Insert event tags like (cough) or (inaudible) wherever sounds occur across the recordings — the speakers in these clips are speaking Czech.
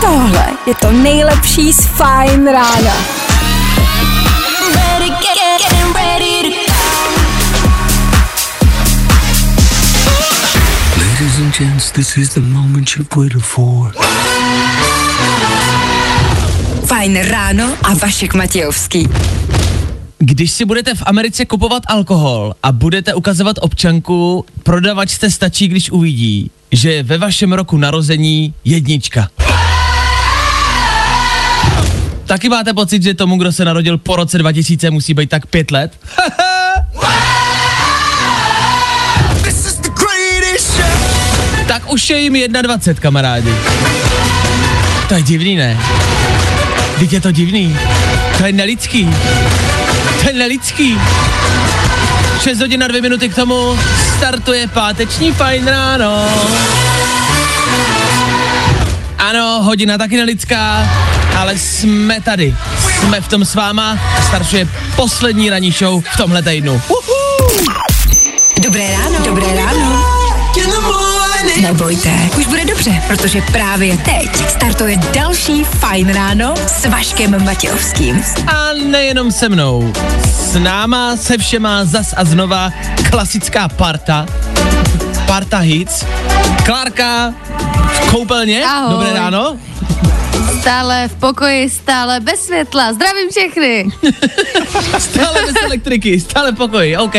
Tohle je to nejlepší z Fajn rána. ready, get, get, getting ready to Ladies and gents, this is the moment you've waited for. Fajn ráno a Vašek Matějovský. Když si budete v Americe kupovat alkohol a budete ukazovat občanku, prodavačce stačí, když uvidí, že je ve vašem roku narození jednička. Taky máte pocit, že tomu, kdo se narodil po roce 2000, musí být tak pět let? (laughs) tak už je jim 21, kamarádi. To je divný, ne? Teď je to divný. To je nelidský. To je nelidský. 6 hodin na 2 minuty k tomu startuje páteční fajn ráno. Ano, hodina taky nelidská, ale jsme tady. Jsme v tom s váma a startuje poslední ranní show v tomhle týdnu. Uhu. Dobré ráno. Dobré ráno. Nebojte, už bude dobře, protože právě teď startuje další Fajn ráno s Vaškem Matějovským. A nejenom se mnou. S náma se všema zas a znova klasická parta. Parta hits. Klárka v koupelně. Ahoj. Dobré ráno. Stále v pokoji, stále bez světla. Zdravím všechny. (laughs) Stále bez elektriky, stále pokoj, OK.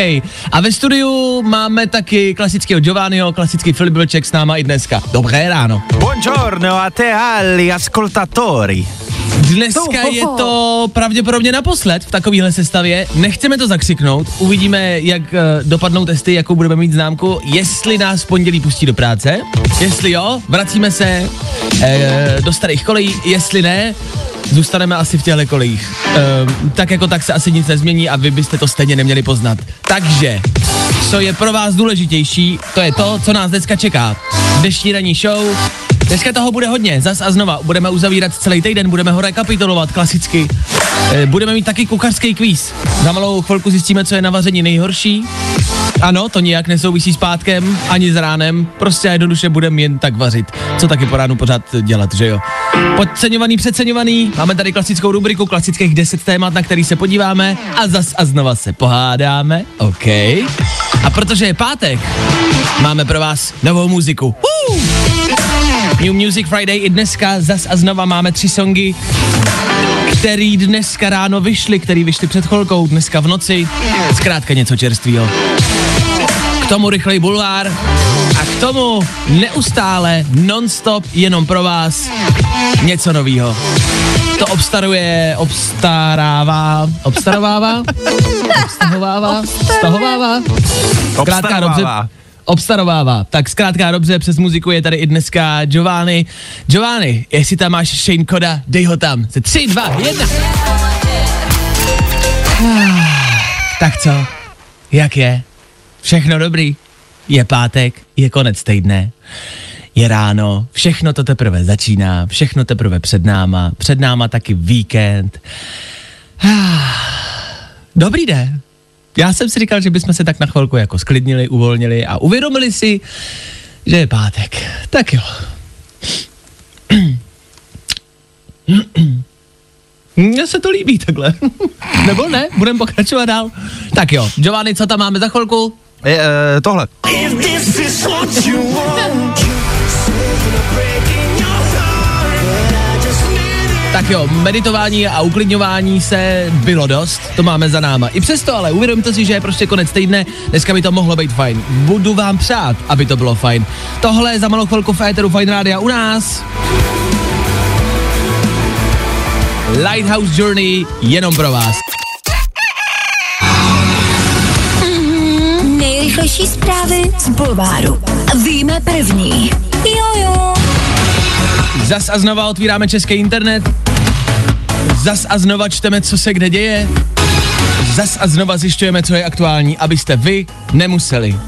A ve studiu máme taky klasického Giovanniho, klasický Filip Vlček s náma i dneska. Dobré ráno. Buongiorno a te agli ascoltatori. Dneska je to pravděpodobně naposled v takovéhle sestavě. Nechceme to zakřiknout, uvidíme, jak uh, dopadnou testy, jakou budeme mít známku, jestli nás pondělí pustí do práce, jestli jo, vracíme se uh, do starých kolejí, jestli ne, zůstaneme asi v těchto kolejích. Uh, tak jako tak se asi nic nezmění a vy byste to stejně neměli poznat. Takže, co je pro vás důležitější, to je to, co nás dneska čeká. Dnešní ranní show, Dneska toho bude hodně, zas a znova. Budeme uzavírat celý týden, budeme ho rekapitulovat klasicky. E, budeme mít taky kuchařský kvíz. Za malou chvilku zjistíme, co je na vaření nejhorší. Ano, to nijak nesouvisí s pátkem, ani s ránem, prostě jednoduše budeme jen tak vařit. Co taky po ránu pořád dělat, že jo? Podceňovaný, přeceňovaný, máme tady klasickou rubriku, klasických 10 témat, na který se podíváme a zas a znova se pohádáme, OK. A protože je pátek, máme pro vás novou muziku. Uh! New Music Friday i dneska zas a znova máme tři songy, který dneska ráno vyšly, který vyšly před chvilkou, dneska v noci. Zkrátka něco čerstvého. K tomu rychlej bulvár a k tomu neustále, non-stop, jenom pro vás něco novýho. To obstaruje, obstarává, obstarovává, (laughs) obstahovává, stahovává. Zkrátka dobře, Obstarovává. Tak zkrátka dobře, přes muziku je tady i dneska Giovanni. Giovanni, jestli tam máš Shane Koda, dej ho tam. Ze 3, 2, 1. Tak co? Jak je? Všechno dobrý? Je pátek, je konec týdne, je ráno, všechno to teprve začíná, všechno teprve před náma, před náma taky víkend. (sighs) Dobrý den. Já jsem si říkal, že bychom se tak na chvilku jako sklidnili, uvolnili a uvědomili si, že je pátek. Tak jo. Mně se to líbí takhle. (laughs) Nebo ne? Budeme pokračovat dál. Tak jo, Giovanni, co tam máme za chvilku? Je, e, tohle. Tak jo, meditování a uklidňování se bylo dost, to máme za náma. I přesto ale uvědomte si, že je prostě konec týdne, dneska by to mohlo být fajn. Budu vám přát, aby to bylo fajn. Tohle za malou chvilku v éteru Fajn Rádia u nás. Lighthouse Journey jenom pro vás. Nejrychlejší zprávy z Bulváru. Víme první. Jo, jo. Zas a znova otvíráme český internet. Zas a znova čteme, co se kde děje. Zas a znova zjišťujeme, co je aktuální, abyste vy nemuseli.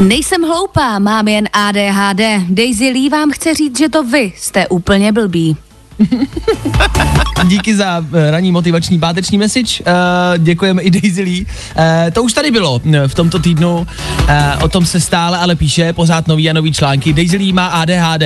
Nejsem hloupá, mám jen ADHD. Daisy Lee vám chce říct, že to vy jste úplně blbí. (laughs) Díky za eh, ranní motivační páteční message. Uh, děkujeme i Daisy Lee. Uh, to už tady bylo eh, v tomto týdnu. O tom se stále ale píše, pořád nový a nový články. Daisy Lee má ADHD.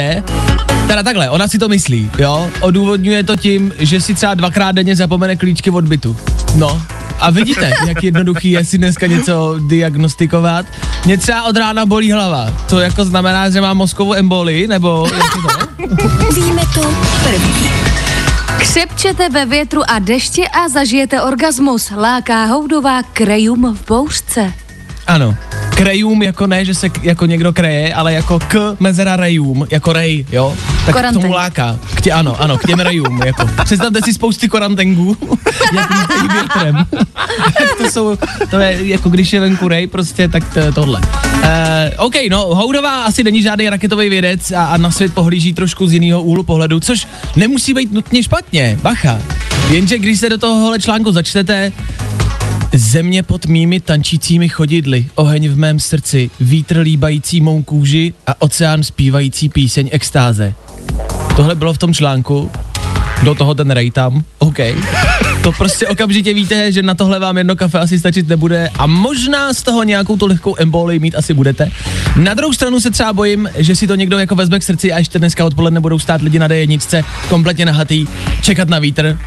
Teda takhle, ona si to myslí, jo? Odůvodňuje to tím, že si třeba dvakrát denně zapomene klíčky od bytu. No, a vidíte, jak jednoduchý je si dneska něco diagnostikovat. Mě třeba od rána bolí hlava. To jako znamená, že mám mozkovou emboli, nebo jak to? Víme to první. Křepčete ve větru a dešti a zažijete orgasmus. Láká houdová krejum v bouřce. Ano. Krejům jako ne, že se jako někdo kreje, ale jako k mezera rejům, jako rej, jo? Tak Koranteng. k tomu láká. K tě, ano, ano, k těm rejům, jako. Představte si spousty korantengů, (laughs) jak větrem. (laughs) to jsou, to je jako když je venku rej, prostě tak to, tohle. Uh, OK, no, Houdová asi není žádný raketový vědec a, a na svět pohlíží trošku z jiného úhlu pohledu, což nemusí být nutně špatně, bacha. Jenže když se do tohohle článku začtete, Země pod mými tančícími chodidly, oheň v mém srdci, vítr líbající mou kůži a oceán zpívající píseň extáze. Tohle bylo v tom článku, do toho ten rej tam, OK. To prostě okamžitě víte, že na tohle vám jedno kafe asi stačit nebude a možná z toho nějakou tu lehkou emboli mít asi budete. Na druhou stranu se třeba bojím, že si to někdo jako vezme k srdci a ještě dneska odpoledne budou stát lidi na D1, kompletně nahatý, čekat na vítr.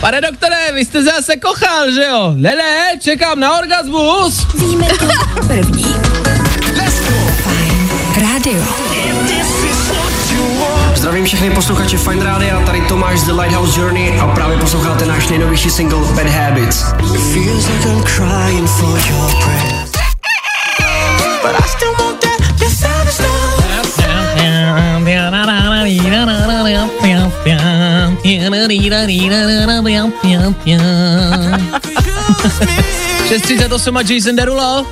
Pane doktore, vy jste zase kochal, že jo? Ne, ne, čekám na orgasmus. Víme to první. Všechny posluchače Fine Radio, tady Tomáš z The Lighthouse Journey a právě posloucháte náš nejnovější single Bad Habits. Feels like I'm crying for your breath. But I still want that, that savage love. 638 a Jason Derulo.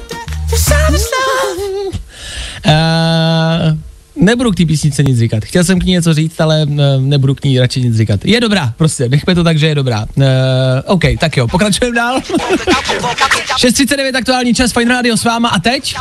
Uh, nebudu k té písnice nic říkat. Chtěl jsem k ní něco říct, ale uh, nebudu k ní radši nic říkat. Je dobrá, prostě, nechme to tak, že je dobrá. Uh, OK, tak jo, pokračujeme dál. (laughs) 6.39 aktuální čas, Fine Radio s váma a teď?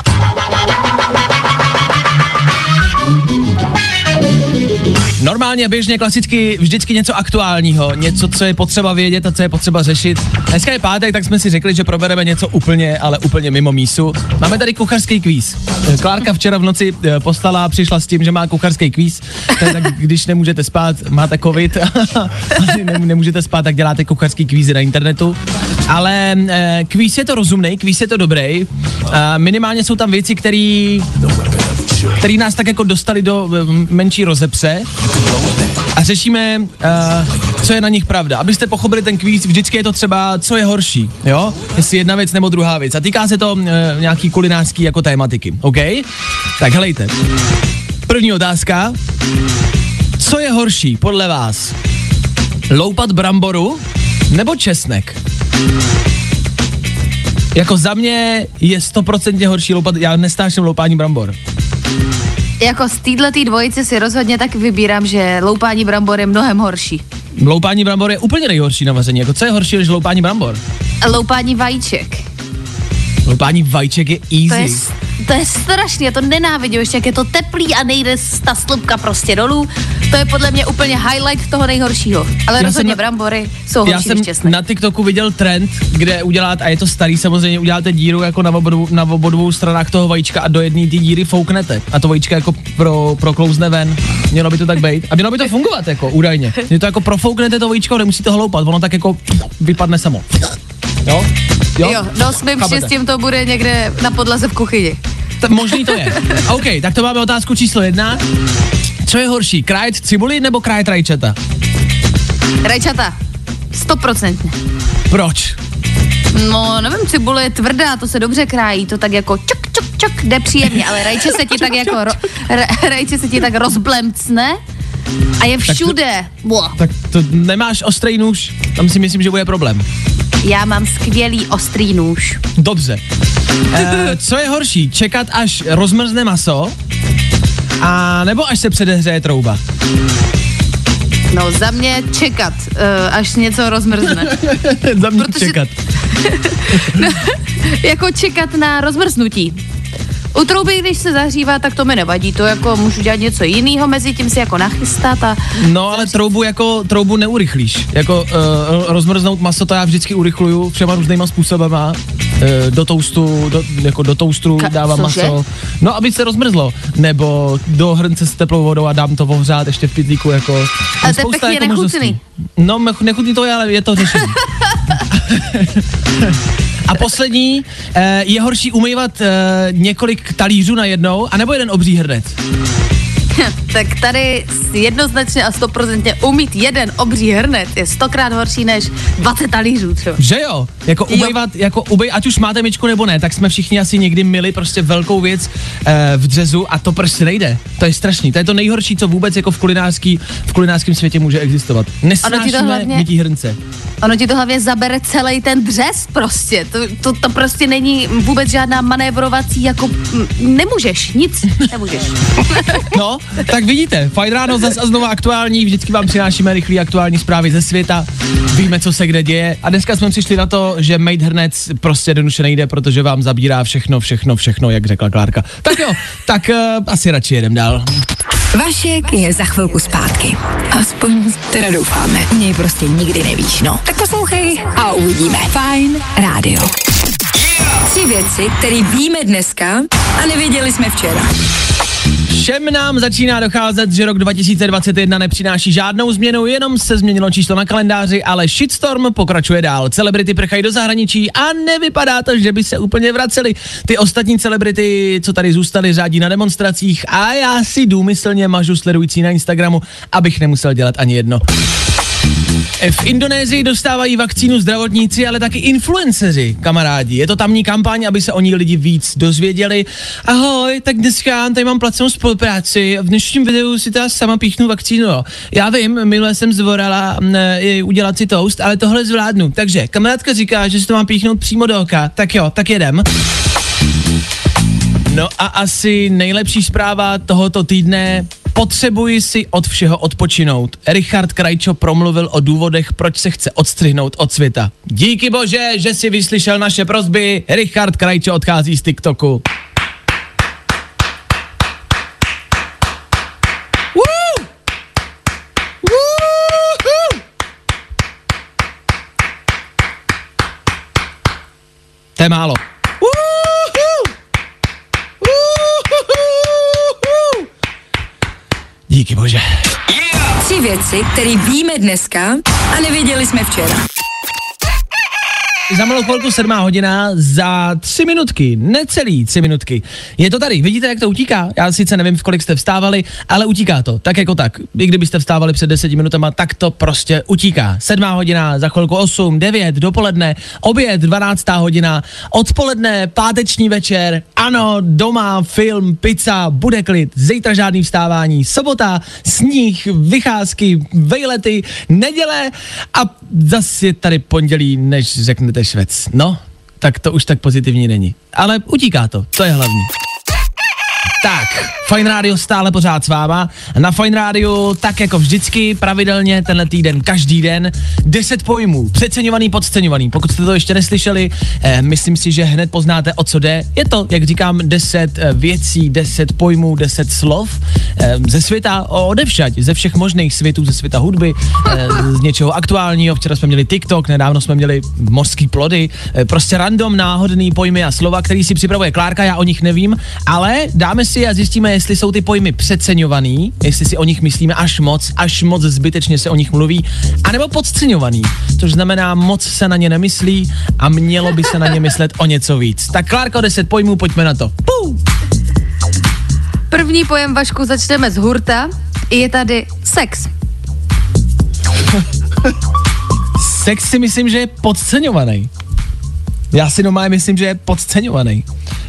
Normálně, běžně, klasicky, vždycky něco aktuálního, něco, co je potřeba vědět a co je potřeba řešit. Dneska je pátek, tak jsme si řekli, že probereme něco úplně, ale úplně mimo mísu. Máme tady kuchařský kvíz. Klárka včera v noci eh, poslala, přišla s tím, že má kuchařský kvíz, tak když nemůžete spát, máte covid, (laughs) ne, nemůžete spát, tak děláte kuchařský kvízy na internetu. Ale eh, kvíz je to rozumný, kvíz je to dobrý. Minimálně jsou tam věci, které který nás tak jako dostali do eh, menší rozepře a řešíme, uh, co je na nich pravda. Abyste pochopili ten kvíz, vždycky je to třeba, co je horší, jo? Jestli jedna věc nebo druhá věc. A týká se to uh, nějaký kulinářský jako tématiky, OK? Tak helejte. První otázka. Co je horší podle vás? Loupat bramboru nebo česnek? Jako za mě je stoprocentně horší loupat, já nestáším loupání brambor. Jako z této dvojice si rozhodně tak vybírám, že loupání brambor je mnohem horší. Loupání brambor je úplně nejhorší na vaření. Jako co je horší než loupání brambor? Loupání vajíček. Loupání vajíček je easy. To je, to je strašný, já to nenávidím, ještě jak je to teplý a nejde ta slupka prostě dolů. To je podle mě úplně highlight toho nejhoršího. Ale Já rozhodně jsem brambory jsou Já horší jsem než na TikToku viděl trend, kde udělat, a je to starý samozřejmě, uděláte díru jako na obou, na obou dvou stranách toho vajíčka a do jedné ty díry fouknete. A to vajíčka jako pro, proklouzne ven. Mělo by to tak být. A mělo by to fungovat jako údajně. Je to jako profouknete to vajíčko, nemusíte ho loupat, ono tak jako vypadne samo. Jo? Jo, no s mým štěstím to bude někde na podlaze v kuchyni. Ta, možný to je. (laughs) OK, tak to máme otázku číslo jedna. Co je horší, krájet cibuli nebo krájet rajčata? Rajčata, stoprocentně. Proč? No, nevím, cibule je tvrdá, to se dobře krájí, to tak jako čuk, čuk, čuk, jde příjemně, ale rajče se ti tak jako, ro, ra, rajče se ti tak rozblemcne a je všude. Bo. Tak to nemáš ostrý nůž, tam si myslím, že bude problém. Já mám skvělý ostrý nůž. Dobře. E, co je horší, čekat až rozmrzne maso, a nebo až se předehřeje trouba? No, za mě čekat, uh, až něco rozmrzne. (laughs) Za mě Protože- čekat. (laughs) jako čekat na rozmrznutí. U trouby, když se zahřívá, tak to mi nevadí, to jako můžu dělat něco jiného, mezi tím si jako nachystat a No ale troubu jako troubu neurychlíš. Jako uh, rozmrznout maso to já vždycky urychluju všema různýma způsobama. Uh, do toustu, do, jako do toustru Ka- dávám cože? maso. No, aby se rozmrzlo. Nebo do hrnce s teplou vodou a dám to ohřát ještě v pytlíku jako. Ale to je pěkně možností. nechutný. No, mech- nechutný to je, ale je to řešení. (laughs) A poslední, eh, je horší umývat eh, několik talířů na jednou, anebo jeden obří hrnec? (laughs) tak tady jednoznačně a stoprocentně umít jeden obří hrnec je stokrát horší než 20 talířů třeba. Že jo? Jako Jo. umývat, jako ubej, ať už máte myčku nebo ne, tak jsme všichni asi někdy mili prostě velkou věc e, v dřezu a to prostě nejde. To je strašný. To je to nejhorší, co vůbec jako v kulinářský, v kulinářském světě může existovat. Nesnášíme hlavně- mytí hrnce. Ono ti to hlavně zabere celý ten dřez prostě. To, to, to prostě není vůbec žádná manévrovací, jako nemůžeš, nic nemůžeš. (laughs) No, tak vidíte, fajn ráno zas a znova aktuální, vždycky vám přinášíme rychlé aktuální zprávy ze světa, víme, co se kde děje a dneska jsme přišli na to, že made hrnec prostě jednoduše nejde, protože vám zabírá všechno, všechno, všechno, jak řekla Klárka. Tak jo, tak uh, asi radši jedem dál. Vašek je za chvilku zpátky. Aspoň teda doufáme. Něj prostě nikdy nevíš, no. Tak poslouchej a uvidíme. Fajn rádio. Tři věci, které víme dneska a nevěděli jsme včera. Všem nám začíná docházet, že rok 2021 nepřináší žádnou změnu, jenom se změnilo číslo na kalendáři, ale shitstorm pokračuje dál. Celebrity prchají do zahraničí a nevypadá to, že by se úplně vraceli. Ty ostatní celebrity, co tady zůstali, řádí na demonstracích a já si důmyslně mažu sledující na Instagramu, abych nemusel dělat ani jedno. V Indonésii dostávají vakcínu zdravotníci, ale taky influenceři, kamarádi. Je to tamní kampaň, aby se o ní lidi víc dozvěděli. Ahoj, tak dneska tady mám placenou spolupráci. V dnešním videu si teda sama píchnu vakcínu. jo. Já vím, minule jsem zvorala eh, udělat si toast, ale tohle zvládnu. Takže kamarádka říká, že si to mám píchnout přímo do oka. Tak jo, tak jedem. No a asi nejlepší zpráva tohoto týdne. Potřebuji si od všeho odpočinout. Richard Krajčo promluvil o důvodech, proč se chce odstřihnout od světa. Díky bože, že si vyslyšel naše prozby. Richard Krajčo odchází z TikToku. To je málo. Díky bože. Tři věci, které víme dneska a nevěděli jsme včera. Za malou chvilku sedmá hodina, za tři minutky, necelý tři minutky. Je to tady, vidíte, jak to utíká? Já sice nevím, v kolik jste vstávali, ale utíká to, tak jako tak. I kdybyste vstávali před deseti minutama, tak to prostě utíká. Sedmá hodina, za chvilku 8, 9, dopoledne, oběd, 12. hodina, odpoledne, páteční večer, ano, doma, film, pizza, bude klid, zítra žádný vstávání, sobota, sníh, vycházky, vejlety, neděle a zase je tady pondělí, než řeknete švec. No, tak to už tak pozitivní není. Ale utíká to, to je hlavní. Tak, Fine Radio stále pořád s váma. Na Fine Radio, tak jako vždycky, pravidelně, tenhle týden, každý den, 10 pojmů, přeceňovaný, podceňovaný. Pokud jste to ještě neslyšeli, eh, myslím si, že hned poznáte, o co jde. Je to, jak říkám, 10 eh, věcí, 10 pojmů, 10 slov eh, ze světa, odevšať, ze všech možných světů, ze světa hudby, eh, z něčeho aktuálního. Včera jsme měli TikTok, nedávno jsme měli mořský plody, eh, prostě random, náhodný pojmy a slova, který si připravuje Klárka, já o nich nevím, ale dáme si a zjistíme, jestli jsou ty pojmy přeceňovaný, jestli si o nich myslíme až moc, až moc zbytečně se o nich mluví, anebo podceňovaný, což znamená moc se na ně nemyslí a mělo by se na ně myslet o něco víc. Tak Klárko, 10 pojmů, pojďme na to. Puu! První pojem Vašku začneme z hurta. Je tady sex. (laughs) Sex si myslím, že je podceňovaný. Já si doma myslím, že je podceňovaný.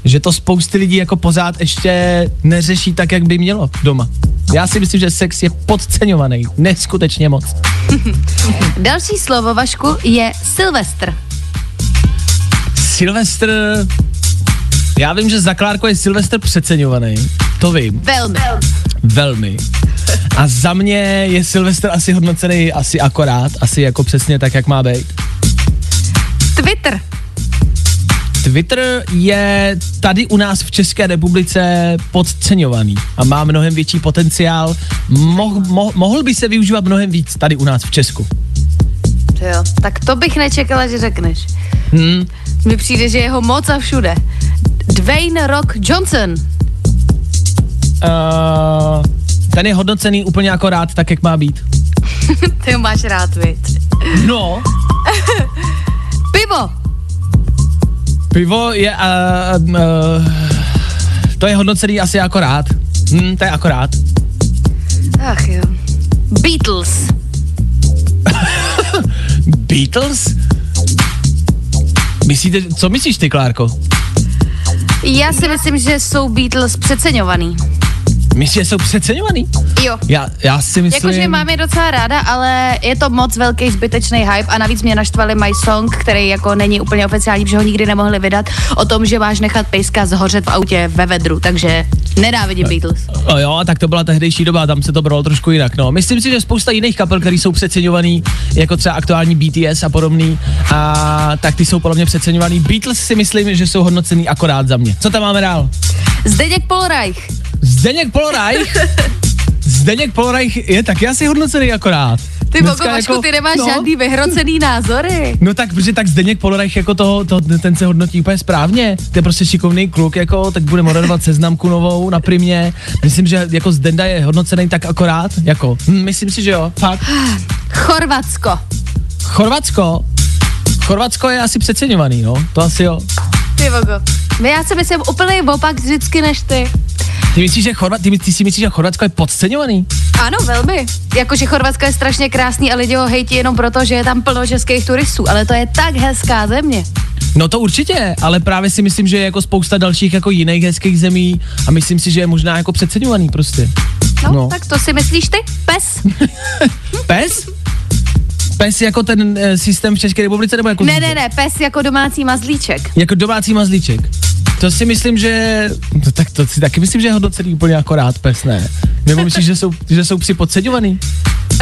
Že to spousty lidí jako pořád ještě neřeší tak, jak by mělo doma. Já si myslím, že sex je podceňovaný. Neskutečně moc. (laughs) Další slovo Vašku je Silvestr. Silvestr... Já vím, že za Klárko je Silvestr přeceňovaný. To vím. Velmi. Velmi. A za mě je Silvestr asi hodnocený asi akorát, asi jako přesně tak, jak má být. Twitter. Twitter je tady u nás v České republice podceňovaný a má mnohem větší potenciál. Moh, mo, mohl by se využívat mnohem víc tady u nás v Česku. Jo, tak to bych nečekala, že řekneš. Hmm. Mi přijde, že je ho moc a všude. Dwayne Rock Johnson. Uh, ten je hodnocený úplně akorát, tak jak má být. (laughs) Ty ho máš rád, viď? No. (laughs) Pivo. Pivo je... Uh, uh, to je hodnocený asi akorát. Hm, to je akorát. Ach jo. Beatles. (laughs) Beatles? Myslíte, co myslíš ty, Klárko? Já si myslím, že jsou Beatles přeceňovaný. Myslíš, že jsou přeceňovaný? Jo. Já, já si myslím... Jakože mám je docela ráda, ale je to moc velký zbytečný hype a navíc mě naštvali My Song, který jako není úplně oficiální, protože ho nikdy nemohli vydat, o tom, že máš nechat pejska zhořet v autě ve vedru, takže nenávidím Beatles. O jo, tak to byla tehdejší doba, tam se to bralo trošku jinak. No. Myslím si, že spousta jiných kapel, které jsou přeceňovaný, jako třeba aktuální BTS a podobný, a tak ty jsou podle mě přeceňovaný. Beatles si myslím, že jsou hodnocený akorát za mě. Co tam máme dál? Zdeněk Polreich. Zdeněk Polreich. (laughs) Zdeněk Polreich je taky asi hodnocený akorát. Ty Vašku, jako- ty nemáš no. žádný vyhrocený názory. No tak, protože tak Zdeněk Polorech jako toho, to, ten se hodnotí úplně správně. To je prostě šikovný kluk, jako, tak bude moderovat (laughs) seznamku novou na primě. Myslím, že jako Zdenda je hodnocený tak akorát, jako, hm, myslím si, že jo, fakt. Chorvatsko. Chorvatsko, Chorvatsko je asi přeceňovaný, no, to asi jo. Ty Bogo. Já si myslím úplně opak vždycky než ty. Ty myslíš, že Chorvat, ty, my- ty si myslíš, že Chorvatsko je podceňovaný? Ano, velmi. Jakože Chorvatsko je strašně krásný a lidi ho hejtí jenom proto, že je tam plno českých turistů, ale to je tak hezká země. No to určitě, ale právě si myslím, že je jako spousta dalších jako jiných hezkých zemí a myslím si, že je možná jako přeceňovaný prostě. No. no. tak to si myslíš ty? Pes? (laughs) Pes? Pes jako ten e, systém v České republice nebo jako ne, ne, ne, pes jako domácí mazlíček. Jako domácí mazlíček. To si myslím, že... No, tak to si taky myslím, že je hodnocený úplně akorát pes, ne? Nebo myslíš, že jsou, že jsou psi podceňovaný? Uh,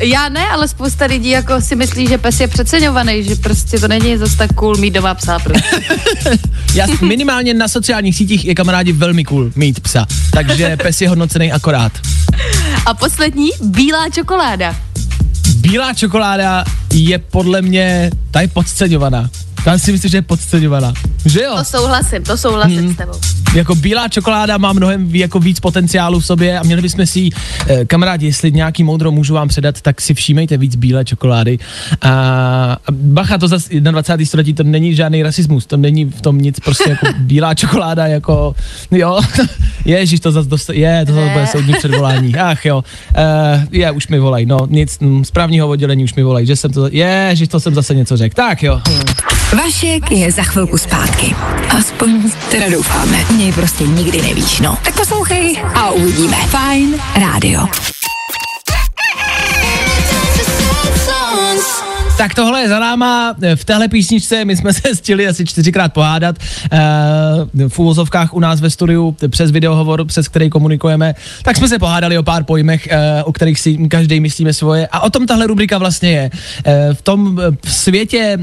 já ne, ale spousta lidí jako si myslí, že pes je přeceňovaný, že prostě to není zase tak cool mít doma psa. Prostě. (laughs) Já minimálně na sociálních sítích je kamarádi velmi cool mít psa. Takže pes je hodnocený akorát. A poslední, bílá čokoláda. Bílá čokoláda je podle mě, ta je podceňovaná. Ta si myslím, že je podceňovaná. Že jo? To souhlasím, to souhlasím Hmm. s tebou. Jako bílá čokoláda má mnohem jako víc potenciálu v sobě a měli bychom si, eh, kamarádi, jestli nějaký moudro můžu vám předat, tak si všímejte víc bílé čokolády. A, a bacha, to zase 21. století, to není žádný rasismus, to není v tom nic, prostě jako (laughs) bílá čokoláda, jako, jo, (laughs) ježiš, to zase dost, je, to zase bude soudní předvolání, (laughs) ach jo, uh, je, už mi volej, no, nic, mm, z právního oddělení už mi volej, že jsem to, ježiš, to jsem zase něco řekl, tak jo. Vašek je za chvilku zpátky. Aspoň teda doufáme. Něj prostě nikdy nevíš, no. Tak poslouchej a uvidíme. Fajn rádio. Tak tohle je za náma. V téhle písničce my jsme (laughs) se stihli asi čtyřikrát pohádat. Uh, v úvozovkách u nás ve studiu přes videohovor, přes který komunikujeme, tak jsme se pohádali o pár pojmech, uh, o kterých si každý myslíme svoje. A o tom tahle rubrika vlastně je. Uh, v tom eh, světě,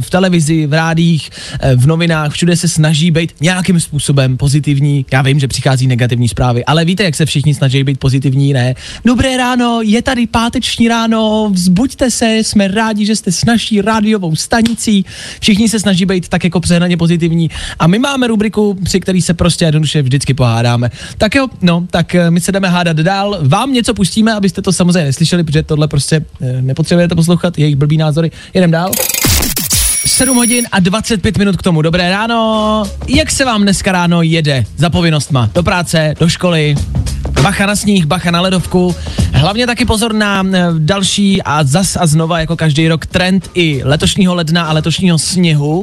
v televizi, v rádích, v novinách, všude se snaží být nějakým způsobem pozitivní. Já vím, že přichází negativní zprávy, ale víte, jak se všichni snaží být pozitivní, ne? Dobré ráno, je tady páteční ráno, vzbuďte se, jsme rádi, že jste s naší rádiovou stanicí. Všichni se snaží být tak jako přehnaně pozitivní. A my máme rubriku, při který se prostě jednoduše vždycky pohádáme. Tak jo, no, tak eh, my se jdeme hádat dál. Vám něco pustíme, abyste to samozřejmě neslyšeli, protože tohle prostě eh, nepotřebujete poslouchat, jejich blbý názory. Jedem dál. 7 hodin a 25 minut k tomu. Dobré ráno. Jak se vám dneska ráno jede za povinnostma? Do práce, do školy? Bacha na sníh, bacha na ledovku. Hlavně taky pozor na eh, další a zas a znova jako každý rok trend i letošního ledna a letošního sněhu.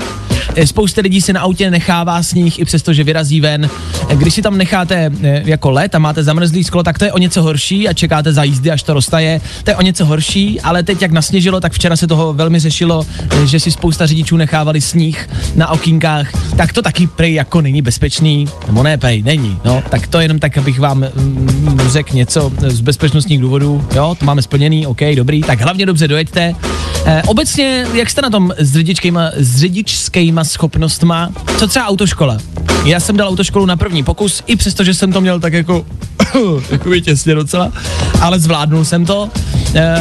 Eh, Spousta lidí si na autě nechává sníh i přesto, že vyrazí ven. Eh, Když si tam necháte eh, jako led a máte zamrzlý sklo, tak to je o něco horší a čekáte za jízdy, až to roztaje. To je o něco horší, ale teď jak nasněžilo, tak včera se toho velmi řešilo, že si spousta řidičů nechávali sníh na okýnkách, tak to taky prej jako není bezpečný, nebo ne prej, není, no, tak to jenom tak, abych vám mm, řekl něco z bezpečnostních důvodů, jo, to máme splněný, OK, dobrý, tak hlavně dobře dojeďte. Eh, obecně, jak jste na tom s řidičskýma, s řidičskýma těma schopnostma. Co třeba autoškola? Já jsem dal autoškolu na první pokus, i přesto, že jsem to měl tak jako, (coughs) jako těsně docela, ale zvládnul jsem to. E,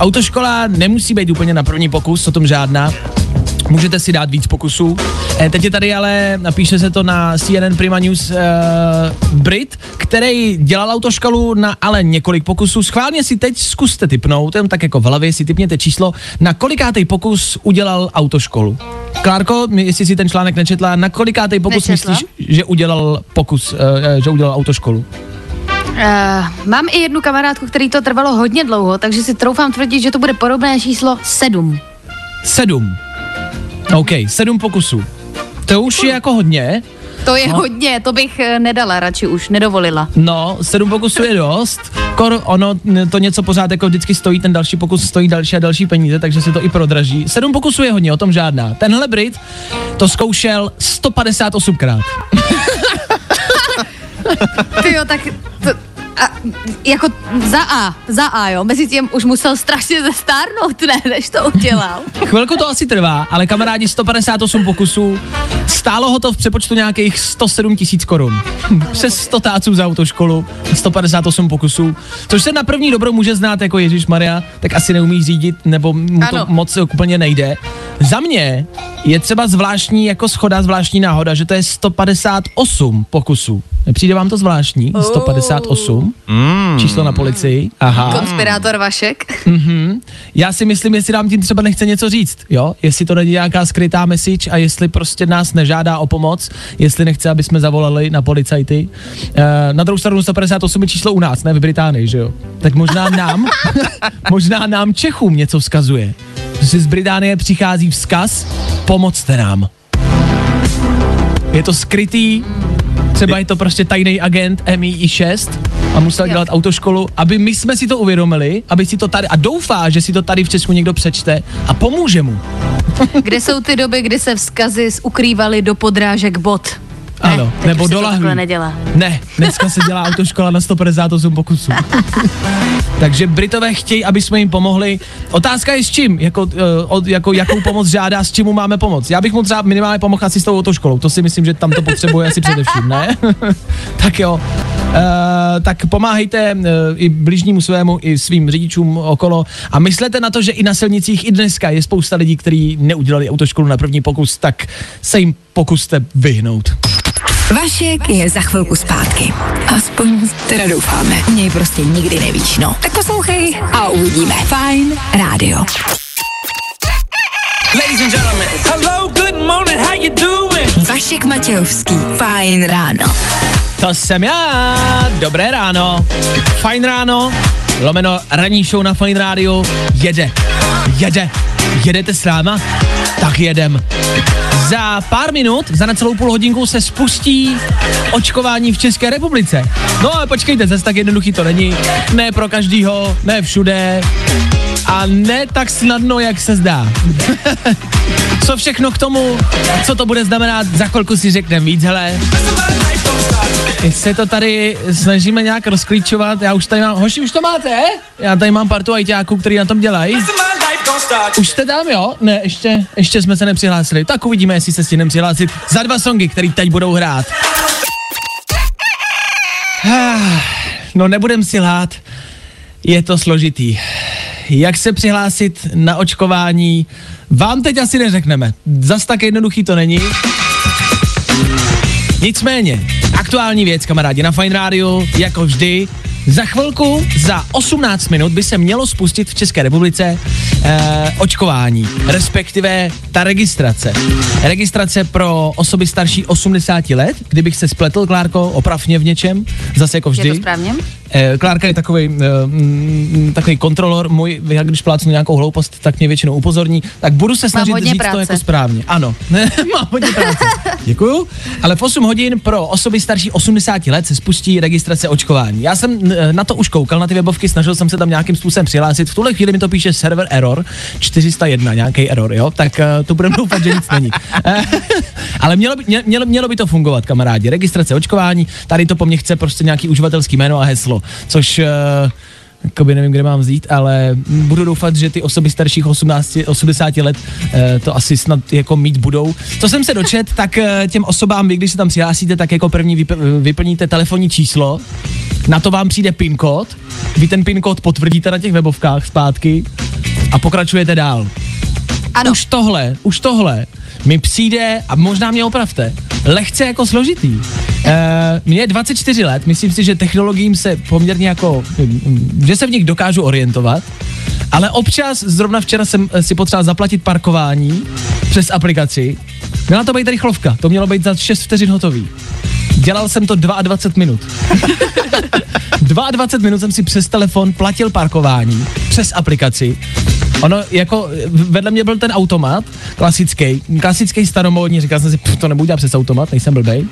autoškola nemusí být úplně na první pokus, o tom žádná. Můžete si dát víc pokusů. E, teď je tady ale, napíše se to na CNN Prima News, e, Brit, který dělal autoškolu na ale několik pokusů. Schválně si teď zkuste typnout, jen tak jako v hlavě si typněte číslo, na kolikátej pokus udělal autoškolu. Klárko, jestli si ten článek nečetla, na kolikátej pokus Nečetla. myslíš, že udělal pokus, e, že udělal autoškolu? Uh, mám i jednu kamarádku, který to trvalo hodně dlouho, takže si troufám tvrdit, že to bude podobné číslo 7. Sedm. OK, sedm pokusů. To už je jako hodně. To je No. hodně, to bych eh, nedala radši už, nedovolila. No, sedm pokusů je dost. Kor, ono to něco pořád jako vždycky stojí, ten další pokus stojí další a další peníze, takže se to i prodraží. Sedm pokusů je hodně, o tom žádná. Tenhle Brit to zkoušel 158krát. (laughs) Ty jo, tak to, a, jako za A, za A, jo, mezi tím už musel strašně zestárnout, ne, než to udělal. Chvilku to asi trvá, ale kamarádi 158 pokusů, stálo ho to v přepočtu nějakých 107 tisíc korun. Přes 100 táců za autoškolu, 158 pokusů, což se na první dobro může znát jako Ježíš Maria, tak asi neumí řídit, nebo mu to Ano. moc úplně nejde. Za mě je třeba zvláštní jako schoda, zvláštní náhoda, že to je 158 pokusů. Nepřijde vám to zvláštní? 158? Číslo na policii? Aha. Konspirátor Vašek. Mhm. Já si myslím, jestli nám tím třeba nechce něco říct, jo? Jestli to není nějaká skrytá message a jestli prostě nás nežádá o pomoc, jestli nechce, aby jsme zavolali na policajty. E, na druhou stranu 158 je číslo u nás, ne v Británii, že jo? Tak možná nám, (laughs) možná nám Čechům něco vzkazuje. Že z Británie přichází vzkaz, pomocte nám. Je to skrytý, třeba je to prostě tajný agent MI6 a musel Jo. dělat autoškolu, aby my jsme si to uvědomili, aby si to tady, a doufá, že si to tady v Česku někdo přečte a pomůže mu. Kde jsou ty doby, kdy se vzkazy ukrývaly do podrážek bot? Ano, ne, nebo do lahví. nedělá. Ne, dneska se dělá autoškola na 158 pokusů. (laughs) Takže Britové chtějí, aby jsme jim pomohli. Otázka je s čím, jako, uh, od, jako jakou pomoc žádá, s čím mu máme pomoct. Já bych mu třeba minimálně pomohl asi s tou autoškolou, to si myslím, že tam to potřebuje asi především, ne? (laughs) tak jo. Uh, tak pomáhejte uh, i bližnímu svému, i svým řidičům okolo a myslete na to, že i na silnicích i dneska je spousta lidí, kteří neudělali autoškolu na první pokus, tak se jim pokuste vyhnout. Vašek je za chvilku zpátky. Aspoň teda doufáme. Něj prostě nikdy nevíš, no. Tak poslouchej a uvidíme. Fajn rádio. Ladies and gentlemen. Hello, good morning, how you doing? Vašek Matějovský. Fajn ráno. To jsem já, dobré ráno, fajn ráno, lomeno ranní show na Fajn rádiu, jede, jede, jedete s náma? Tak jedem. Za pár minut, za necelou půl hodinku se spustí očkování v České republice. No ale počkejte, zase tak jednoduchý to není, ne pro každýho, ne všude a ne tak snadno, jak se zdá. (laughs) co všechno k tomu, co to bude znamenat, za chvilku si řekneme víc, hele. My se to tady snažíme nějak rozklíčovat, já už tady mám, hoši, už to máte? Já tady mám partu ajťáků, který na tom dělají. Už jste tam, jo? Ne, ještě, ještě jsme se nepřihlásili. Tak uvidíme, jestli se stihneme přihlásit za dva songy, který teď budou hrát. No nebudem si lhát, je to složitý. Jak se přihlásit na očkování, vám teď asi neřekneme. Zas tak jednoduchý to není. Nicméně, aktuální věc, kamarádi, na Fine Radio, jako vždy, za chvilku, za 18 minut by se mělo spustit v České republice eh, očkování, respektive ta registrace. Registrace pro osoby starší 80 let, kdybych se spletl, Klárko, oprav mě v něčem, zase jako vždy. Je to správně? Eh, Klárka je takový, mm, takový kontrolor můj, já když plácnu nějakou hloupost, tak mě většinou upozorní, tak budu se snažit říct to práce. jako správně. Ano, (laughs) mám hodně práce. Děkuju. Ale v 8 hodin pro osoby starší 80 let se spustí registrace očkování. Já jsem eh, na to už koukal, na ty webovky, snažil jsem se tam nějakým způsobem přihlásit. V tuhle chvíli mi to píše server error 401, nějaký error, jo? Tak to budeme doufat, že nic není. Ale mělo by, mě- mělo, mělo by to fungovat, kamarádi. Registrace očkování, tady to po mně chce prostě nějaký uživatelský jméno a heslo, což uh, Jakoby nevím, kde mám vzít, ale budu doufat, že ty osoby starších 18, 80 let eh, to asi snad jako mít budou. Co jsem se dočet, tak eh, těm osobám, vy když se tam přihlásíte, tak jako první vyp- vyplníte telefonní číslo, na to vám přijde PIN kód, vy ten PIN kód potvrdíte na těch webovkách zpátky a pokračujete dál. Ano. Už tohle, už tohle mi přijde, a možná mě opravte, lehce jako složitý. E, mně je 24 let, myslím si, že technologiím se poměrně jako, mm, že se v nich dokážu orientovat, ale občas, zrovna včera jsem eh, si potřeboval zaplatit parkování přes aplikaci, měla to být rychlovka, to mělo být za 6 vteřin hotový. Dělal jsem to 22 minut. (laughs) 22 minut jsem si přes telefon platil parkování přes aplikaci. Ono jako vedle mě byl ten automat, klasický, klasický staromódní, říkal jsem si, "Pff, to nebudu dělat přes automat, nejsem blbej.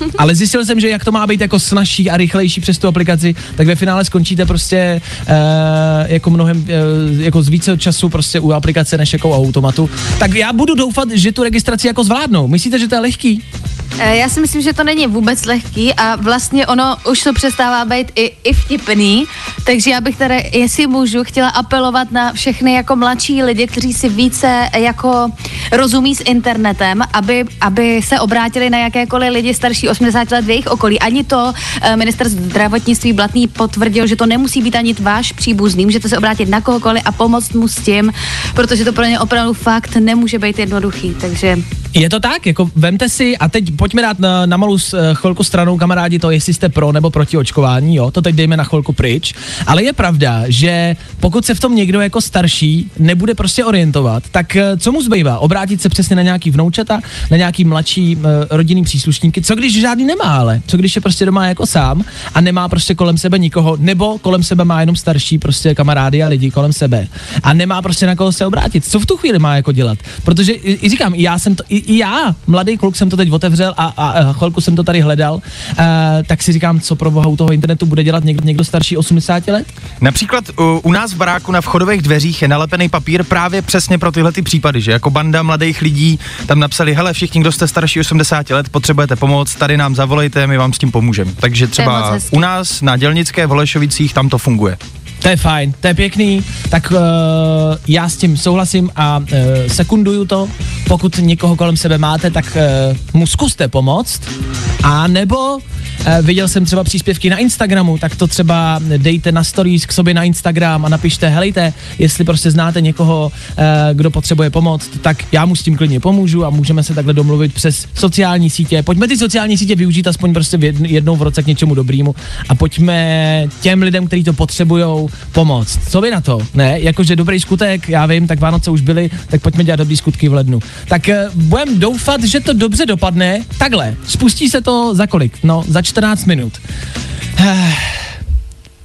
(laughs) Ale zjistil jsem, že jak to má být jako snažší a rychlejší přes tu aplikaci, tak ve finále skončíte prostě uh, jako mnohem, uh, jako z více času prostě u aplikace než jako u automatu. Tak já budu doufat, že tu registraci jako zvládnou. Myslíte, že to je lehký? Eh, Já si myslím, že to není vůbec lehký a vlastně ono už to přestává být i, i vtipný, takže já bych teda, jestli můžu, chtěla apelovat na všechny jako mladší lidi, kteří si více jako rozumí s internetem, aby, aby se obrátili na jakékoliv lidi starší 80 let v jejich okolí. Ani to eh, minister zdravotnictví Blatný potvrdil, že to nemusí být ani váš příbuzný, můžete se obrátit na kohokoliv a pomoct mu s tím, protože to pro ně opravdu fakt nemůže být jednoduchý, takže Je to tak, jako vemte si, a teď pojďme dát na, na malou eh, chvilku stranou, kamarádi, to, jestli jste pro nebo proti očkování, jo, to teď dejme na chvilku pryč. Ale je pravda, že pokud se v tom někdo jako starší nebude prostě orientovat, tak eh, co mu zbývá? Obrátit se přesně na nějaký vnoučata, na nějaký mladší uh, rodinný příslušníky, co když žádný nemá, ale co když je prostě doma jako sám a nemá prostě kolem sebe nikoho, nebo kolem sebe má jenom starší prostě kamarády a lidi kolem sebe a nemá prostě na koho se obrátit. Co v tu chvíli má jako dělat? Protože i, i říkám, já jsem to, i, i já, mladý kluk jsem to teď otevřel a, a, a chvilku jsem to tady hledal, uh, tak si říkám, co pro boha u toho internetu bude dělat někdo, někdo starší 80 let? Například u, u nás v baráku na vchodových dveřích je nalepený papír právě přesně pro tyhle ty případy, že jako banda mladých lidí tam napsali, hele, všichni, kdo jste starší 80 let, potřebujete pomoc, tady nám zavolejte, my vám s tím pomůžeme. Takže třeba u nás na Dělnické v Holešovicích tam to funguje. To je fajn, to je pěkný, tak uh, já s tím souhlasím a uh, sekunduju to. Pokud někoho kolem sebe máte, tak uh, mu zkuste pomoct. A nebo viděl jsem třeba příspěvky na Instagramu, tak to třeba dejte na stories k sobě na Instagram a napište, helejte, jestli prostě znáte někoho, uh, kdo potřebuje pomoc, tak já mu s tím klidně pomůžu a můžeme se takhle domluvit přes sociální sítě. Pojďme ty sociální sítě využít aspoň prostě jednou v roce k něčemu dobrému a pojďme těm lidem, kteří to potřebují, pomoct. Co vy na to? Ne, jakože dobrý skutek, já vím, tak Vánoce už byly, tak pojďme dělat dobrý skutky v lednu. Tak uh, budem doufat, že to dobře dopadne. Takhle, spustí se to za kolik? No, za 14 minut.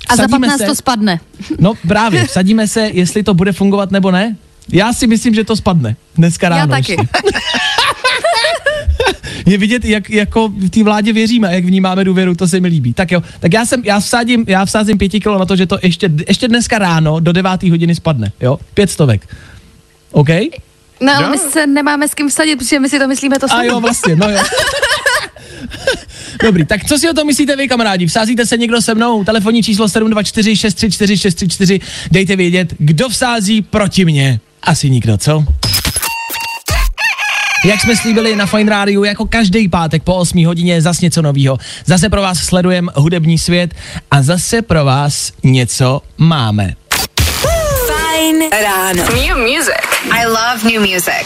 a za Vsadíme 15 se. to spadne. No právě, vsadíme se, jestli to bude fungovat nebo ne. Já si myslím, že to spadne. Dneska ráno Já taky. ještě. (laughs) Je vidět, jak jako v té vládě věříme, jak vnímáme důvěru, to se mi líbí. Tak jo, tak já jsem, já vsádím, já vsázím pěti kilo na to, že to ještě, ještě dneska ráno do devátý hodiny spadne, jo? Pět stovek. OK? No, ale my se nemáme s kým vsadit, protože my si to myslíme to A jo, vlastně, no jo. (laughs) (laughs) Dobrý, tak co si o tom myslíte vy, kamarádi? Vsázíte se někdo se mnou? Telefonní číslo 724 634 634. Dejte vědět, kdo vsází proti mně. Asi nikdo, co? Jak jsme slíbili na Fine Radio, jako každý pátek po 8 hodině zas něco novýho. Zase pro vás sledujeme hudební svět a zase pro vás něco máme. Fajn ráno. New music. I love new music.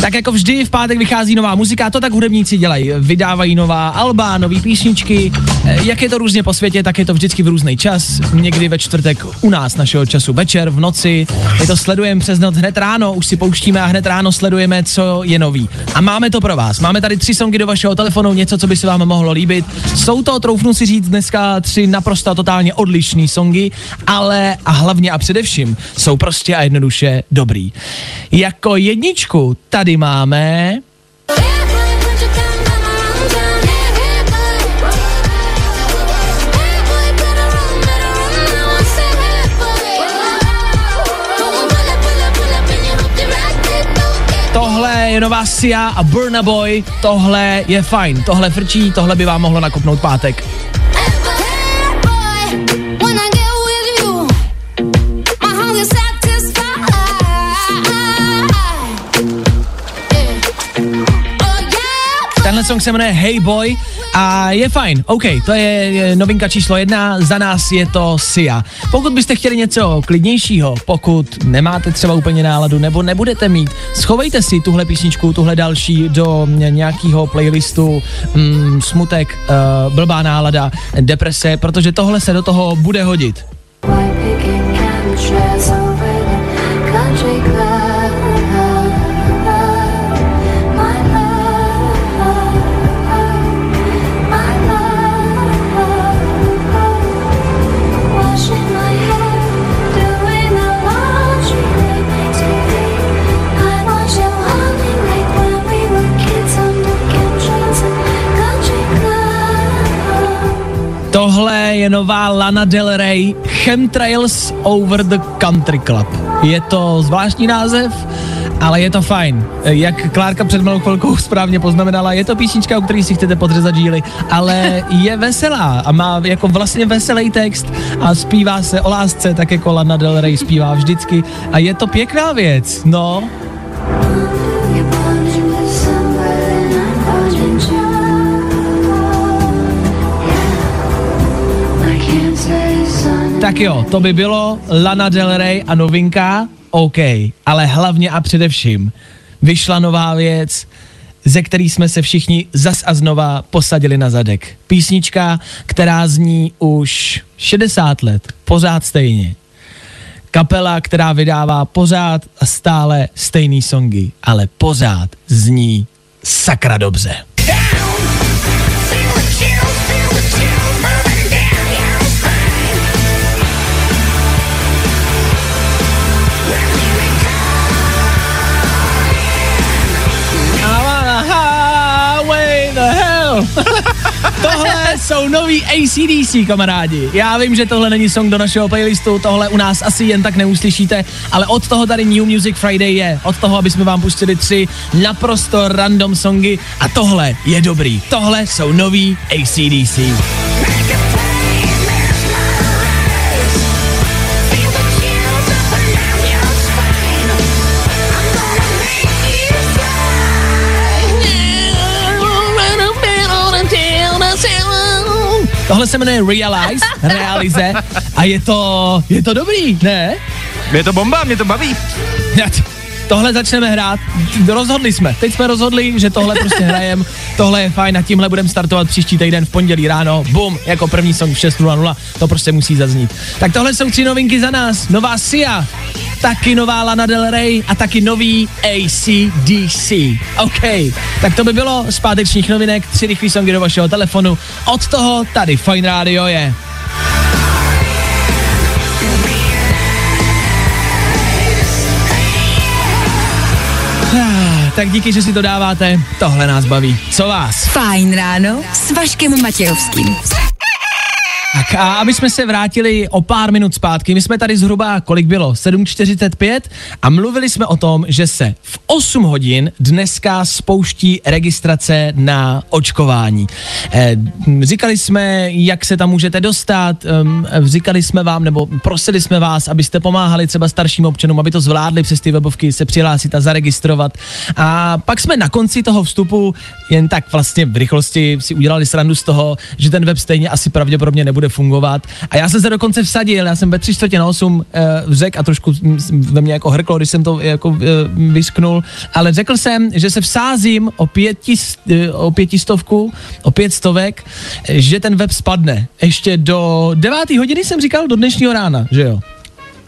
Tak jako vždy v pátek vychází nová muzika, to tak hudebníci dělají. Vydávají nová alba, nové písničky. Eh, Jak je to různě po světě, tak je to vždycky v různý čas. Někdy ve čtvrtek u nás našeho času večer, v noci. My to sledujeme přes noc hned ráno, už si pouštíme a hned ráno sledujeme, co je nový. A máme to pro vás. Máme tady tři songy do vašeho telefonu, něco, co by se vám mohlo líbit. Jsou to, troufnu si říct, dneska tři naprosto totálně odlišné songy, ale a hlavně a především jsou prostě a jednoduše dobrý. Jako jedničku tady máme Tohle je nová Sia a Burna Boy. Tohle je fajn, tohle frčí, tohle by vám mohlo nakopnout pátek. Song se jmenuje Hey Boy a je fajn, OK, to je novinka číslo jedna, za nás je to Sia. Pokud byste chtěli něco klidnějšího, pokud nemáte třeba úplně náladu nebo nebudete mít, schovejte si tuhle písničku, tuhle další do nějakého playlistu mm, smutek, uh, blbá nálada, deprese, protože tohle se do toho bude hodit. Je nová Lana Del Rey, Chemtrails Over the Country Club. Je to zvláštní název, ale je to fajn. Jak Klárka před malou chvilkou správně poznamenala, je to písnička, o který si chcete podřezat žíly, ale je veselá a má jako vlastně veselý text a zpívá se o lásce, tak jako Lana Del Rey zpívá vždycky a je to pěkná věc, no. Tak jo, to by bylo Lana Del Rey a novinka, OK, ale hlavně a především vyšla nová věc, ze který jsme se všichni zas a znova posadili na zadek. Písnička, která zní už 60 let, pořád stejně. Kapela, která vydává pořád a stále stejný songy, ale pořád zní sakra dobře. Hell. (laughs) tohle jsou nový ACDC, kamarádi. Já vím, že tohle není song do našeho playlistu, tohle u nás asi jen tak neuslyšíte, ale od toho tady New Music Friday je. Od toho, aby jsme vám pustili tři naprosto random songy a tohle je dobrý. Tohle jsou nový ACDC. Tohle se jmenuje Realize, Realize a je to, je to dobrý, ne? Je to bomba, mě to baví. Tohle začneme hrát, rozhodli jsme, teď jsme rozhodli, že tohle prostě hrajem, tohle je fajn a tímhle budeme startovat příští týden v pondělí ráno, bum, jako první song v 6.00, to prostě musí zaznít. Tak tohle jsou tři novinky za nás, nová Sia, taky nová Lana Del Rey a taky nový ACDC. OK, tak to by bylo z pátečních novinek, tři rychlý songy do vašeho telefonu, od toho tady Fine Radio je. Tak díky, že si to dáváte, tohle nás baví. Co vás? Fajn ráno s Vaškem Matějovským. Tak a aby jsme se vrátili o pár minut zpátky, my jsme tady zhruba, kolik bylo, 7.45 a mluvili jsme o tom, že se v 8 hodin dneska spouští registrace na očkování. Eh, říkali jsme, jak se tam můžete dostat, ehm, říkali jsme vám, nebo prosili jsme vás, abyste pomáhali třeba starším občanům, aby to zvládli přes ty webovky se přihlásit a zaregistrovat. A pak jsme na konci toho vstupu jen tak vlastně v rychlosti si udělali srandu z toho, že ten web stejně asi pravděpodobně nebude fungovat. A já jsem se dokonce vsadil, já jsem ve tři čtvrtě na osm uh, řekl a trošku ve mně jako hrklo, když jsem to jako uh, vysknul, ale řekl jsem, že se vsázím o, pěti, uh, o pětistovku, o pět stovek, že ten web spadne. Ještě do devátý hodiny jsem říkal, do dnešního rána, že jo?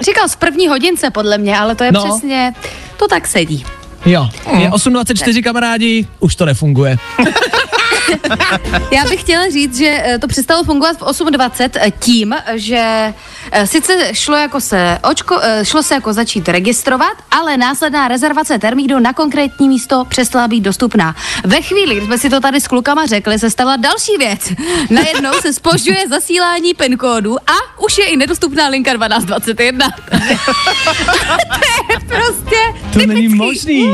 Říkal z první hodince podle mě, ale to je No. no. přesně, to tak sedí. Jo, je 8.24 kamarádi, už to nefunguje. (laughs) (laughs) Já bych chtěla říct, že eh, to přestalo fungovat v 8.20 eh, tím, že eh, sice šlo, jako se očko, šlo se jako začít registrovat, ale následná rezervace termínu na konkrétní místo přestala být dostupná. Ve chvíli, kdy jsme si to tady s klukama řekli, se stala další věc. (laughs) Najednou se spožďuje zasílání PIN kódu a už je i nedostupná linka 1221. (laughs) to je prostě To není typický. možný.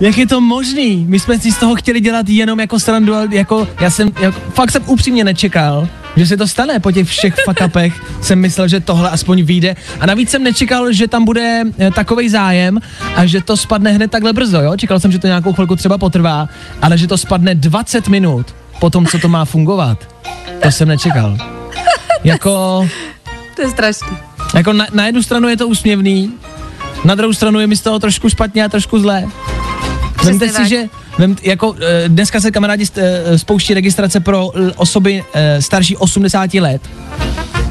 Jak je to možný? My jsme si z toho chtěli dělat jenom jako srandu, jako, já jsem, jako, fakt jsem upřímně nečekal, že se to stane po těch všech fakapech. (laughs) jsem myslel, že tohle aspoň vyjde. A navíc jsem nečekal, že tam bude takový zájem a že to spadne hned takhle brzo, jo? Čekal jsem, že to nějakou chvilku třeba potrvá, ale že to spadne 20 minut po tom, co to má fungovat. To jsem nečekal. (laughs) Jako, To je strašný. jako na, na jednu stranu je to úsměvný, na druhou stranu je mi z toho trošku špatně a trošku zlé. Vemte si, tak. že vem, jako, eh, dneska se kamarádi eh, spouští registrace pro l- osoby eh, starší 80 let,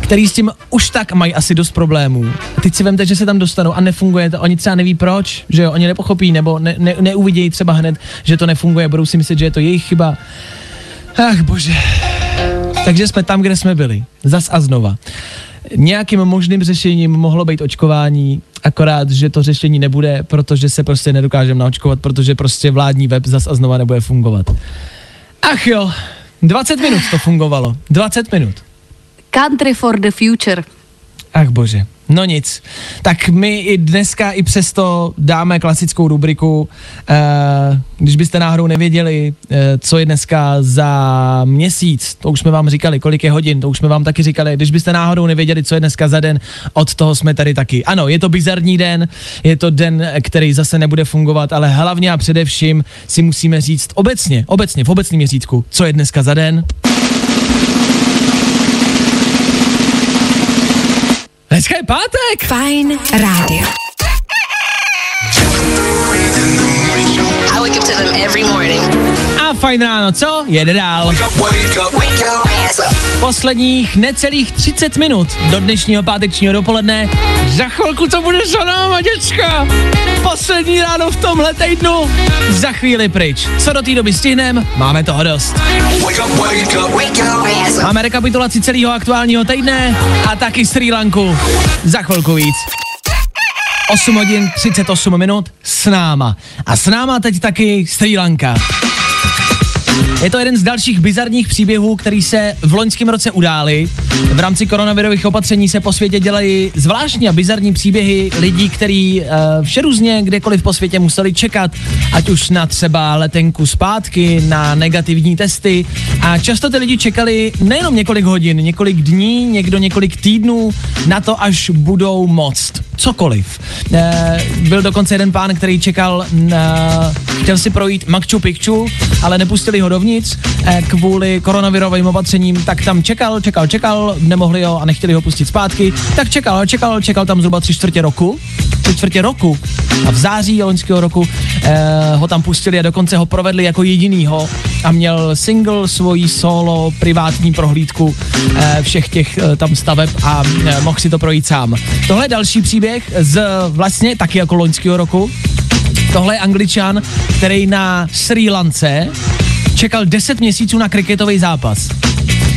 který s tím už tak mají asi dost problémů. A teď si vemte, že se tam dostanou a nefunguje to. Oni třeba neví proč, že jo, oni nepochopí nebo ne, ne, neuvidějí třeba hned, že to nefunguje, budou si myslet, že je to jejich chyba. Ach bože. Takže jsme tam, kde jsme byli. Zas a znova. Nějakým možným řešením mohlo být očkování, akorát, že to řešení nebude, protože se prostě nedokážeme naočkovat, protože prostě vládní web zas a znova nebude fungovat. Ach jo, 20 minut to fungovalo. 20 minut. Country for the future. Ach bože. No nic. Tak my i dneska i přesto dáme klasickou rubriku. Eh, když byste náhodou nevěděli, eh, co je dneska za měsíc, to už jsme vám říkali, kolik je hodin, to už jsme vám taky říkali. Když byste náhodou nevěděli, co je dneska za den, od toho jsme tady taky. Ano, je to bizarní den, je to den, který zase nebude fungovat, ale hlavně a především si musíme říct obecně, obecně, v obecném měřítku, co je dneska za den. Dneska je pátek! Fajn rádio. I wake up to them every morning. Fajn ráno, co? Jede dál. Posledních necelých 30 minut do dnešního pátečního dopoledne. Za chvilku to bude za náma, děcka. Poslední ráno v tomhle týdnu. Za chvíli pryč. Co do té doby stihnem? Máme toho dost. Máme rekapitulaci celého aktuálního týdne a taky Sri Lanku. Za chvilku víc. 8 hodin 38 minut s náma. A s náma teď taky Sri Lanka. Je to jeden z dalších bizarních příběhů, který se v loňském roce udály. V rámci koronavirových opatření se po světě dělají zvláštní a bizarní příběhy lidí, kteří uh, vše různě kdekoliv po světě museli čekat, ať už na třeba letenku zpátky, na negativní testy. A často ty lidi čekali nejenom několik hodin, několik dní, někdo několik týdnů na to, až budou moct. Cokoliv. E, byl dokonce jeden pán, který čekal, na, chtěl si projít Machu Picchu, ale nepustili ho dovnitř e, kvůli koronavirovým opatřením, tak tam čekal, čekal, čekal, nemohli ho a nechtěli ho pustit zpátky, tak čekal, čekal, čekal tam zhruba tři čtvrtě roku, tři čtvrtě roku a v září loňského roku e, ho tam pustili a dokonce ho provedli jako jedinýho a měl single, svoji solo, privátní prohlídku e, všech těch e, tam staveb a e, mohl si to projít sám. Tohle je další příběh z vlastně taky jako loňského roku. Tohle je angličan, který na Sri Lance čekal 10 měsíců na kriketový zápas.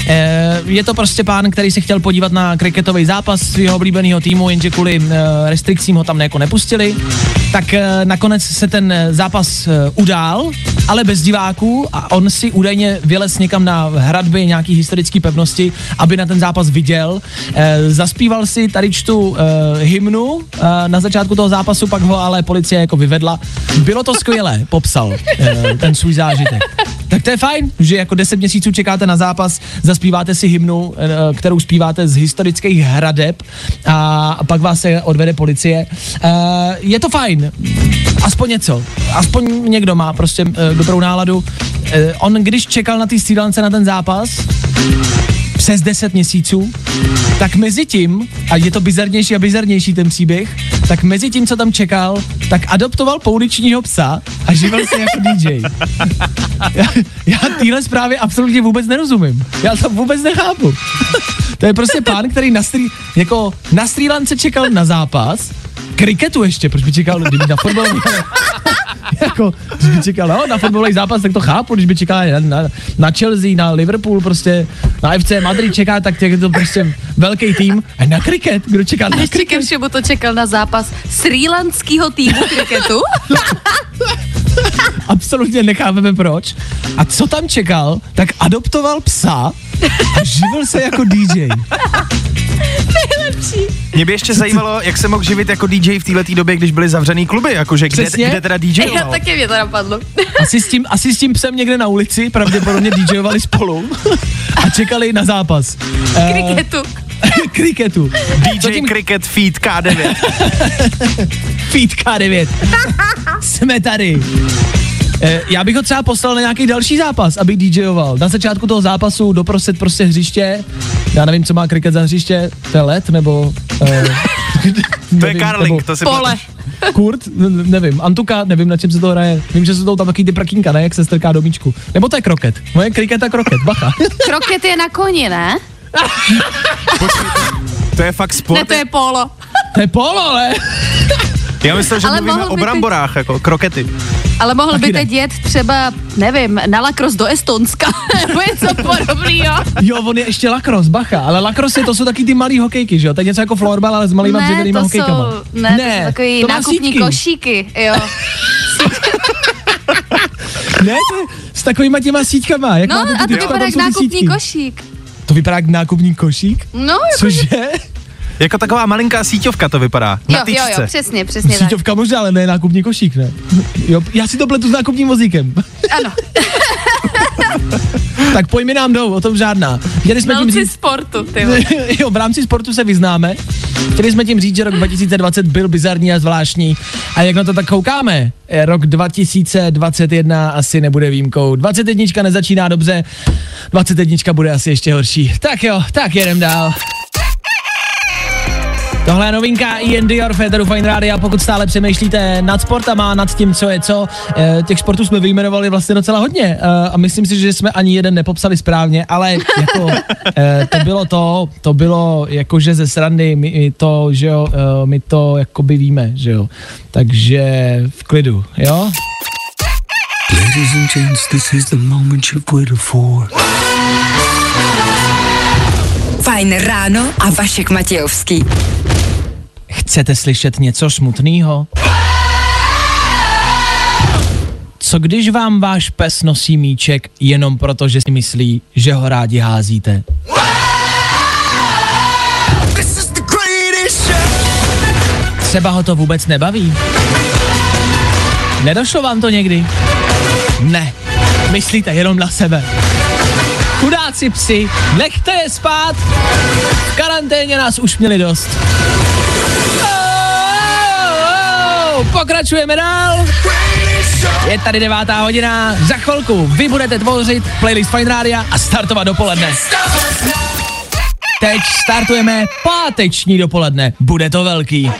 Eh, Je to prostě pán, který se chtěl podívat na kriketový zápas svého oblíbeného týmu, jenže kvůli eh, restrikcím ho tam jako nepustili. Tak eh, nakonec se ten zápas udál, ale bez diváků a on si údajně vylez někam na hradby nějaký historické pevnosti, aby na ten zápas viděl. Zaspíval si tady čtu hymnu na začátku toho zápasu, pak ho ale policie jako vyvedla. Bylo to skvělé, popsal ten svůj zážitek. Tak to je fajn, že jako 10 měsíců čekáte na zápas, zaspíváte si hymnu, eh, kterou zpíváte z historických hradeb a pak vás se odvede policie. Eh, Je to fajn, aspoň něco, aspoň někdo má prostě eh, dobrou náladu. On když čekal na ty střílance na ten zápas, přes 10 měsíců, tak mezi tím, a je to bizarnější a bizarnější ten příběh, tak mezi tím, co tam čekal, tak adoptoval pouličního psa a živil se jako DJ. (laughs) Já, já téhle zprávě absolutně vůbec nerozumím. Já to vůbec nechápu. (laughs) To je prostě pán, který na, Sri, jako na Sri Lance čekal na zápas, kriketu ještě, proč by čekal, kdyby na fotbalový, (laughs) jako, když by čekal no, na fotbalový zápas, tak to chápu, když by čekal na, na, na Chelsea, na Liverpool, prostě na FC Madrid čeká, tak je to prostě velký tým. A na kriket, kdo čeká na Ještě ke kriket? všemu to čekal na zápas srílanského týmu kriketu. (laughs) Absolutně nechápeme proč. A co tam čekal, tak adoptoval psa živil se jako DJ. Mě by ještě zajímalo, jak se mohl živit jako DJ v této době, když byly zavřený kluby, jakože kde, Přesně. kde teda Já DJoval. taky mě to napadlo. Asi s tím, asi s tím psem někde na ulici, pravděpodobně DJovali spolu a čekali na zápas. Eh, Kriketu. (laughs) kriketu. DJ Zatím- Cricket Feed K9. (laughs) Feed K9. (laughs) Jsme tady. Eh, Já bych ho třeba poslal na nějaký další zápas, aby DJoval. Na začátku toho zápasu doprostřed prostě hřiště. Já nevím, co má kriket za hřiště. To je let, nebo... Eh, (laughs) (laughs) To je Karling, to si Pole. Kurt, nevím, Antuka, nevím, na čem se to hraje. Vím, že jsou to tam taky ty prkínka, ne, jak se strká do míčku. Nebo to je kroket. Moje kriket a kroket, bacha. (laughs) Kroket je na koni, ne? To je fakt sport. Ne, to je polo. to je polo, ne? Já myslel, že Ale mluvíme mohl o by ty- bramborách, jako krokety. Ale mohl Taky by teď jet třeba, nevím, na lakros do Estonska, (laughs) nebo něco podobného. Jo, on je ještě lakros, bacha, ale lakros je, to jsou taky ty malý hokejky, že jo? To je něco jako florbal, ale s malýma dřevěnýma to hokejkama. jsou, ne, ne, to jsou takový to nákupní sítky. košíky, jo. (laughs) Ne, to s takovýma těma síťkama. Jak No máte ty a to vypadá jak nákupní sítky. košík. To vypadá jak nákupní košík? No, jako, Cože? Jako taková malinká síťovka to vypadá. Na jo, jo, tyčce. jo, přesně, přesně tak. Síťovka možná, ale ne nákupní košík, ne? Jo, já si to pletu s nákupním vozíkem. Ano, (laughs) tak pojmy nám jdou, o tom žádná. Chtěli jsme tím znalci říct, sportu, ty (laughs) jo, v rámci sportu se vyznáme. Chtěli jsme tím říct, že rok 2020 byl bizarní a zvláštní. A jak na to tak koukáme, rok 2021 asi nebude výjimkou. 21 nezačíná dobře, 21 bude asi ještě horší. Tak jo, tak jedem dál. Tohle je novinka Ian Dior, Federu Fine Radio. Pokud stále přemýšlíte nad sportama, nad tím, co je co, eh, těch sportů jsme vyjmenovali vlastně docela hodně eh, a myslím si, že jsme ani jeden nepopsali správně, ale jako eh, to bylo to, to bylo jakože ze srandy, my to, že jo, my to jakoby víme, že jo. Takže v klidu, jo? Ladies and gents, this is the moment you've waited for. Fajn ráno a Vašek Matějovský. Chcete slyšet něco smutného? Co když vám váš pes nosí míček jenom proto, že si myslí, že ho rádi házíte? Třeba ho to vůbec nebaví? Nedošlo vám to někdy? Ne. Myslíte jenom na sebe. Chudáci psi, nechte je spát. V karanténě nás už měli dost. Oh, Pokračujeme dál. Je tady devátá hodina. Za chvilku vy budete tvořit playlist Fine Rádia a startovat dopoledne. Teď startujeme páteční dopoledne. Bude to velký.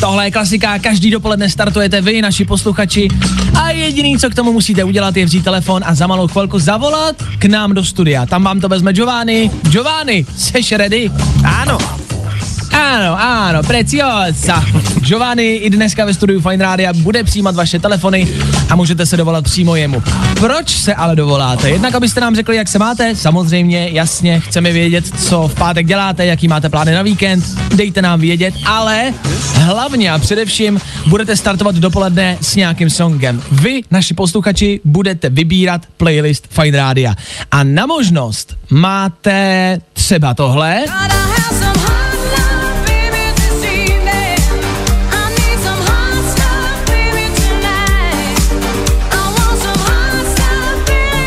Tohle je klasika, každý dopoledne startujete vy, naši posluchači a jediný, co k tomu musíte udělat, je vzít telefon a za malou chvilku zavolat k nám do studia. Tam vám to vezme Giovanni. Giovanni, seš ready? Ano. Ano, ano, preciosa. Giovanni i dneska ve studiu Fine Rádia bude přijímat vaše telefony a můžete se dovolat přímo jemu. Proč se ale dovoláte? Jednak, abyste nám řekli, jak se máte, samozřejmě, jasně, chceme vědět, co v pátek děláte, jaký máte plány na víkend, dejte nám vědět, ale hlavně a především budete startovat dopoledne s nějakým songem. Vy, naši posluchači, budete vybírat playlist Fine Rádia. A na možnost máte třeba tohle.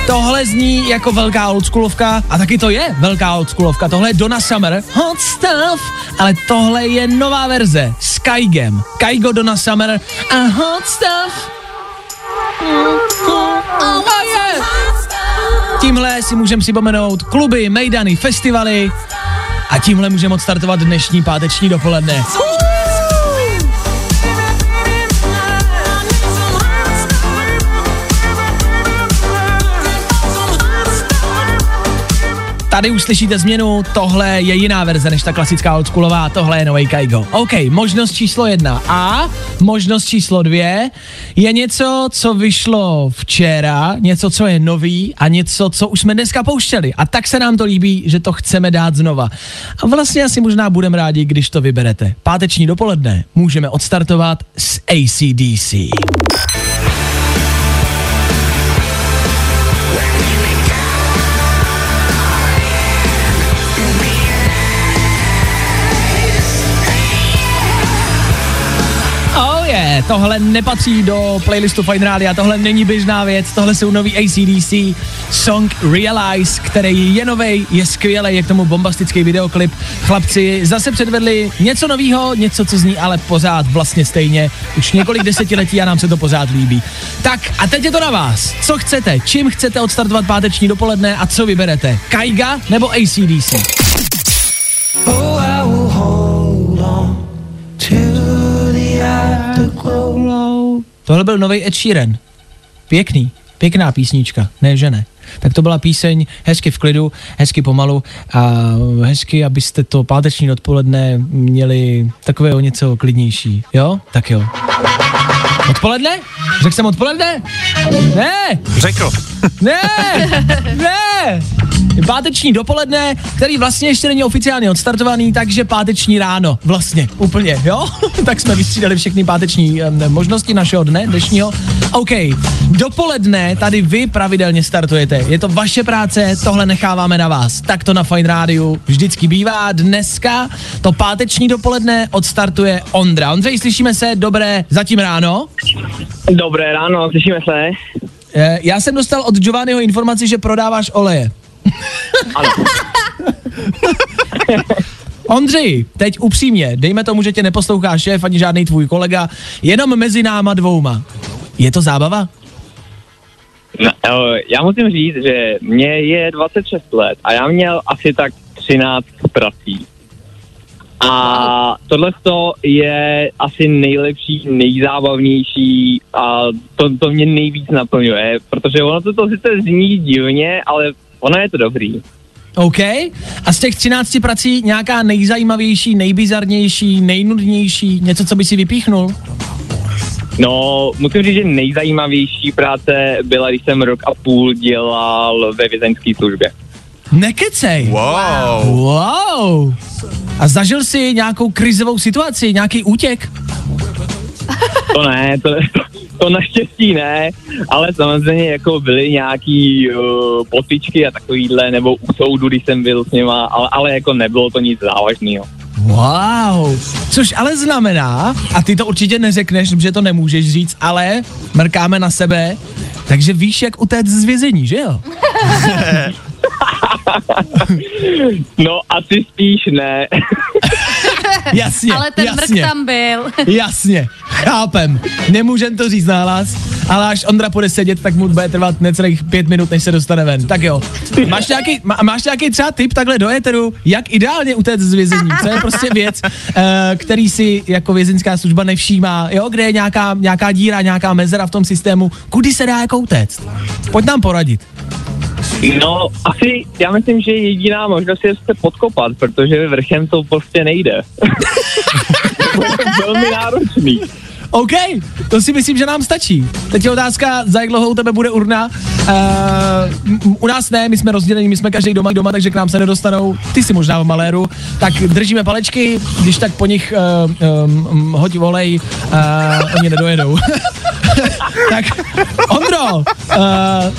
Tohle zní jako velká oldschoolovka a taky to je velká oldschoolovka. Tohle je Donna Summer, Hot Stuff, ale tohle je nová verze s Kaigem. Kaigo Donna Summer a Hot Stuff. Oh, yeah. Tímhle si můžeme připomenout kluby, mejdany, festivaly a tímhle můžeme odstartovat dnešní páteční dopoledne. Tady už slyšíte změnu, tohle je jiná verze než ta klasická oldschoolová, tohle je nový Kaigo. OK, možnost číslo jedna a možnost číslo dvě je něco, co vyšlo včera, něco, co je nový a něco, co už jsme dneska pouštěli. A tak se nám to líbí, že to chceme dát znova. A vlastně asi možná budeme rádi, když to vyberete. Páteční dopoledne můžeme odstartovat s ACDC. Tohle nepatří do playlistu Fine Radio, tohle není běžná věc, tohle jsou nový ACDC song Realize, který je novej, je skvělý, je k tomu bombastický videoklip. Chlapci zase předvedli něco novýho, něco, co zní ale pořád vlastně stejně. Už několik desetiletí a nám se to pořád líbí. Tak a teď je to na vás. Co chcete? Čím chcete odstartovat páteční dopoledne a co vyberete? Kaiga nebo ACDC? Tohle byl nový Ed Sheeran. Pěkný, pěkná písnička, ne že ne. Tak to byla píseň hezky v klidu, hezky pomalu a hezky, abyste to páteční odpoledne měli takového něco klidnější, jo? Tak jo. Odpoledne? Řekl jsem odpoledne? Ne, Řekl. ne, ne. (laughs) Páteční dopoledne, který vlastně ještě není oficiálně odstartovaný, takže páteční ráno, vlastně, úplně, jo? (laughs) tak jsme vystřídali všechny páteční um, možnosti našeho dne, dnešního. OK, dopoledne tady vy pravidelně startujete, je to vaše práce, tohle necháváme na vás. Tak to na Fine Rádiu vždycky bývá. Dneska to páteční dopoledne odstartuje Ondra. Ondřej, slyšíme se, dobré, zatím ráno. Dobré ráno, slyšíme se. Eh, Já jsem dostal od Giovanniho informaci, že prodáváš oleje. Ano. (laughs) Ondřej, teď upřímně, dejme tomu, že tě neposlouchá šéf ani žádný tvůj kolega, jenom mezi náma dvouma. Je to zábava? No, eh, já musím říct, že mě je 26 let a já měl asi tak 13 prací. A tohle je asi nejlepší, nejzábavnější a to, to mě nejvíc naplňuje, protože ono to, to sice zní divně, ale ono je to dobrý. OK. A z těch 13 prací nějaká nejzajímavější, nejbizarnější, nejnudnější, něco, co by si vypíchnul? No, musím říct, že nejzajímavější práce byla, když jsem rok a půl dělal ve vězeňské službě. Nekecej. Wow. Wow. A zažil jsi nějakou krizovou situaci, nějaký útěk? To ne, to, to, to naštěstí ne, ale samozřejmě jako byly nějaký uh, potičky a takovýhle, nebo u soudu, když jsem byl s něma, ale, ale jako nebylo to nic závažného. Wow, což ale znamená, a ty to určitě neřekneš, že to nemůžeš říct, ale mrkáme na sebe, takže víš, jak utéct z vězení, že jo? (laughs) No asi spíš ne. (laughs) Jasně, Ale ten jasně, mrk tam byl. (laughs) jasně, chápem, nemůžem to říct nahlas, ale až Ondra půjde sedět, tak mu bude trvat necelých pět minut, než se dostane ven. Tak jo, máš nějaký, má, máš nějaký třeba tip takhle do éteru, jak ideálně utéct z vězení? Co je prostě věc, uh, který si jako vězeňská služba nevšímá, jo, kde je nějaká, nějaká díra, nějaká mezera v tom systému, kudy se dá jako utéct? Pojď nám poradit. No asi, já myslím, že jediná možnost je se podkopat, protože vrchem to prostě nejde. (laughs) to je velmi náročný. OK, to si myslím, že nám stačí. Teď je otázka, za jak dlouho u tebe bude urna. Uh, u nás ne, my jsme rozděleni, my jsme každý doma doma, takže k nám se nedostanou. Ty si možná v maléru. Tak držíme palečky, když tak po nich uh, um, hoď volej, uh, oni nedojedou. (laughs) tak, Ondro, uh,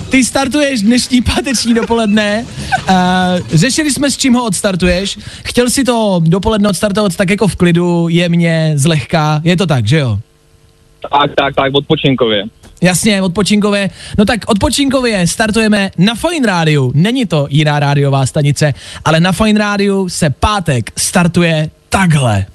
ty startuješ dnešní páteční dopoledne. Uh, řešili jsme, s čím ho odstartuješ. Chtěl si to dopoledne odstartovat tak jako v klidu, jemně, zlehka. Je to tak, že jo? Tak, tak, tak, odpočinkově. Jasně, odpočinkové. No tak odpočinkově startujeme na Fine Rádiu. Není to jiná rádiová stanice, ale na Fine Rádiu se pátek startuje takhle.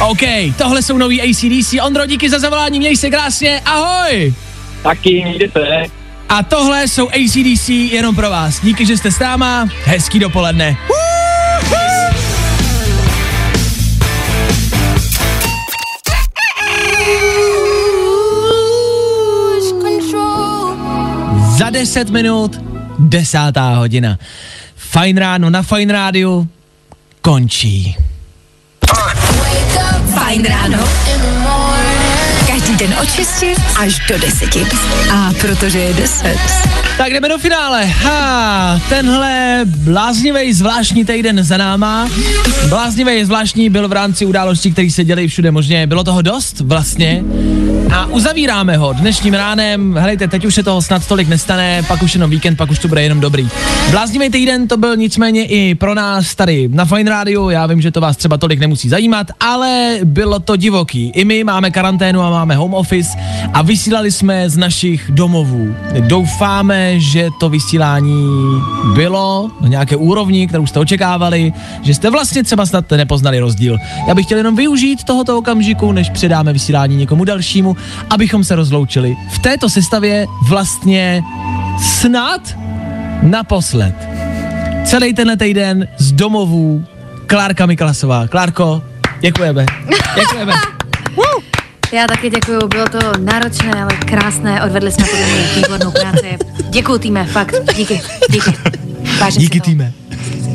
OK, tohle jsou nový ACDC. Ondro, díky za zavolání, měj se krásně, ahoj! Taky, mějte se. A tohle jsou ACDC jenom pro vás. Díky, že jste s náma, hezký dopoledne. Za 10 minut, desátá hodina. Fajn ráno na Fajn rádiu končí. Fajn ráno. Každý den od 6 až do 10. A protože je 10. Tak jdeme do finále. Ha, tenhle bláznivý zvláštní týden za náma. Bláznivý zvláštní byl v rámci událostí, které se děly všude možně. Bylo toho dost vlastně. A uzavíráme ho dnešním ránem. Helejte, teď už se toho snad tolik nestane, pak už jenom víkend, pak už to bude jenom dobrý. Bláznivý týden to byl nicméně i pro nás tady na Fine Radio. Já vím, že to vás třeba tolik nemusí zajímat, ale bylo to divoký. I my máme karanténu a máme home office a vysílali jsme z našich domovů. Doufáme, že to vysílání bylo na nějaké úrovni, kterou jste očekávali, že jste vlastně třeba snad nepoznali rozdíl. Já bych chtěl jenom využít tohoto okamžiku, než předáme vysílání někomu dalšímu, abychom se rozloučili. V této sestavě vlastně snad naposled. Celý tenhle týden z domovů Klárka Mikalasová. Klárko, děkujeme. (laughs) Děkujeme. Já taky děkuju, bylo to náročné, ale krásné, odvedli jsme podle mě výbornou práci. Děkuju týme, fakt, díky, díky. Vážím Díky to. týme.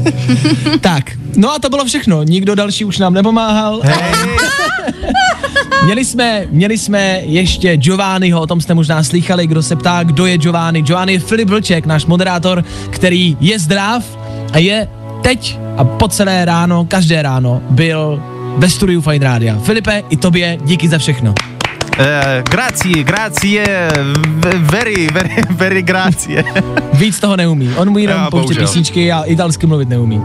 (laughs) tak, no a to bylo všechno. Nikdo další už nám nepomáhal. (laughs) Měli jsme, měli jsme ještě Giovanniho, o tom jste možná slychali, kdo se ptá, kdo je Giovanni. Giovanni je Filip Vlček, náš moderátor, který je zdrav a je teď a po celé ráno, každé ráno byl ve studiu Fine Rádia. Filipe, i tobě díky za všechno. Eh, grazie, grazie, very, very, very grazie. (laughs) Víc toho neumí. On umí jenom pouštět písničky a italsky mluvit neumí.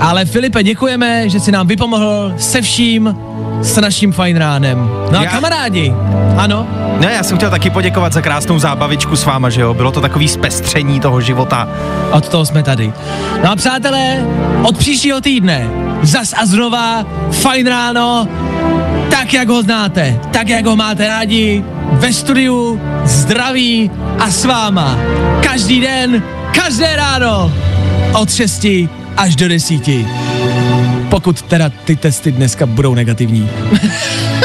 Ale Filipe, děkujeme, že si nám vypomohl se vším s naším fajn ránem. No a Já- kamarádi, ano, Ne, já jsem chtěl taky poděkovat za krásnou zábavičku s váma, že jo? Bylo to takový zpestření toho života. od toho jsme tady. No a přátelé, od příštího týdne zas a znova fajn ráno, tak jak ho znáte, tak jak ho máte rádi, ve studiu, zdraví a s váma. Každý den, každé ráno, od 6 až do 10. Pokud teda ty testy dneska budou negativní. (laughs)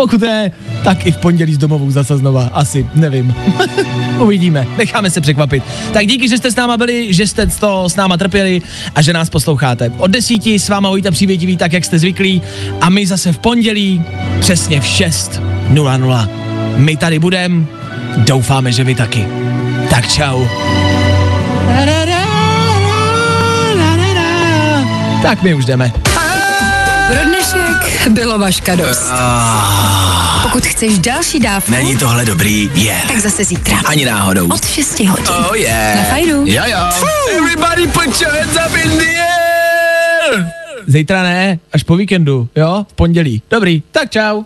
Pokud ne, tak i v pondělí z domovů zase znova. Asi, nevím. (laughs) Uvidíme, necháme se překvapit. Tak díky, že jste s náma byli, že jste to s náma trpěli a že nás posloucháte. Od desíti s váma Vojta Přívětivý, tak jak jste zvyklí. A my zase v pondělí, přesně v 6.00. My tady budem, doufáme, že vy taky. Tak čau. Tak my už jdeme. Pro dnešek bylo vaška dost. Pokud chceš další dávku, Není tohle dobrý? Je. tak zase zítra. Ani náhodou. Od 6 hodin. Oh yeah. Na fajnu. Jo jo. Everybody put your hands up in the air. Zítra ne, až po víkendu, jo? V pondělí. Dobrý, tak čau.